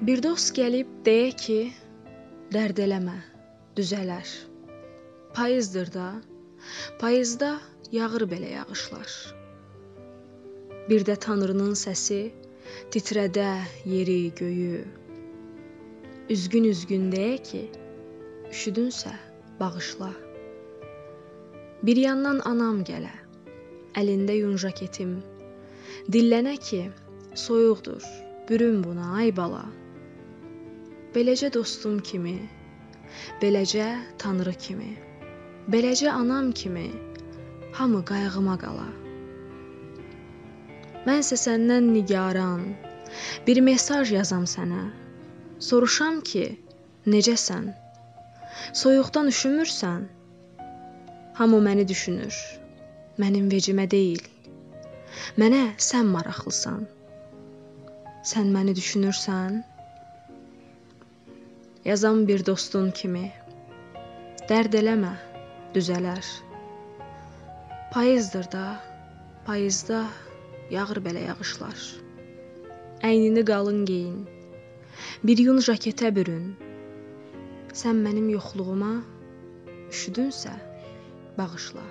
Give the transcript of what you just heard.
Bir dost gəlib deyə ki, dərd eləmə, düzələr. Payızdır da, payızda yağır belə yağışlar. Bir də Tanrının səsi titrədə yeri, göyü. Üzgün-üzgün deyə ki, üşüdünsə bağışla. Bir yandan anam gələ, əlində yun jaketim. Dillənə ki, soyuqdur, bürün buna ay bala. Beləcə dostum kimi, beləcə Tanrı kimi, beləcə anam kimi hamı qayğıma qala. Mənsə səndən nigaran, bir mesaj yazam sənə. Soruşam ki, necəsən? Soyuqdan üşümürsən? Hamı məni düşünür. Mənim vecimə deyil. Mənə sən maraqlısan. Sən məni düşünürsən? Yazam bir dostun kimi. Dərd eləmə, düzələr. Payızdır da, payızda yağır belə yağışlar. Əynini qalın geyin. Bir yun jaketə bürün. Sən mənim yoxluğuma üşüdünsə, bağışla.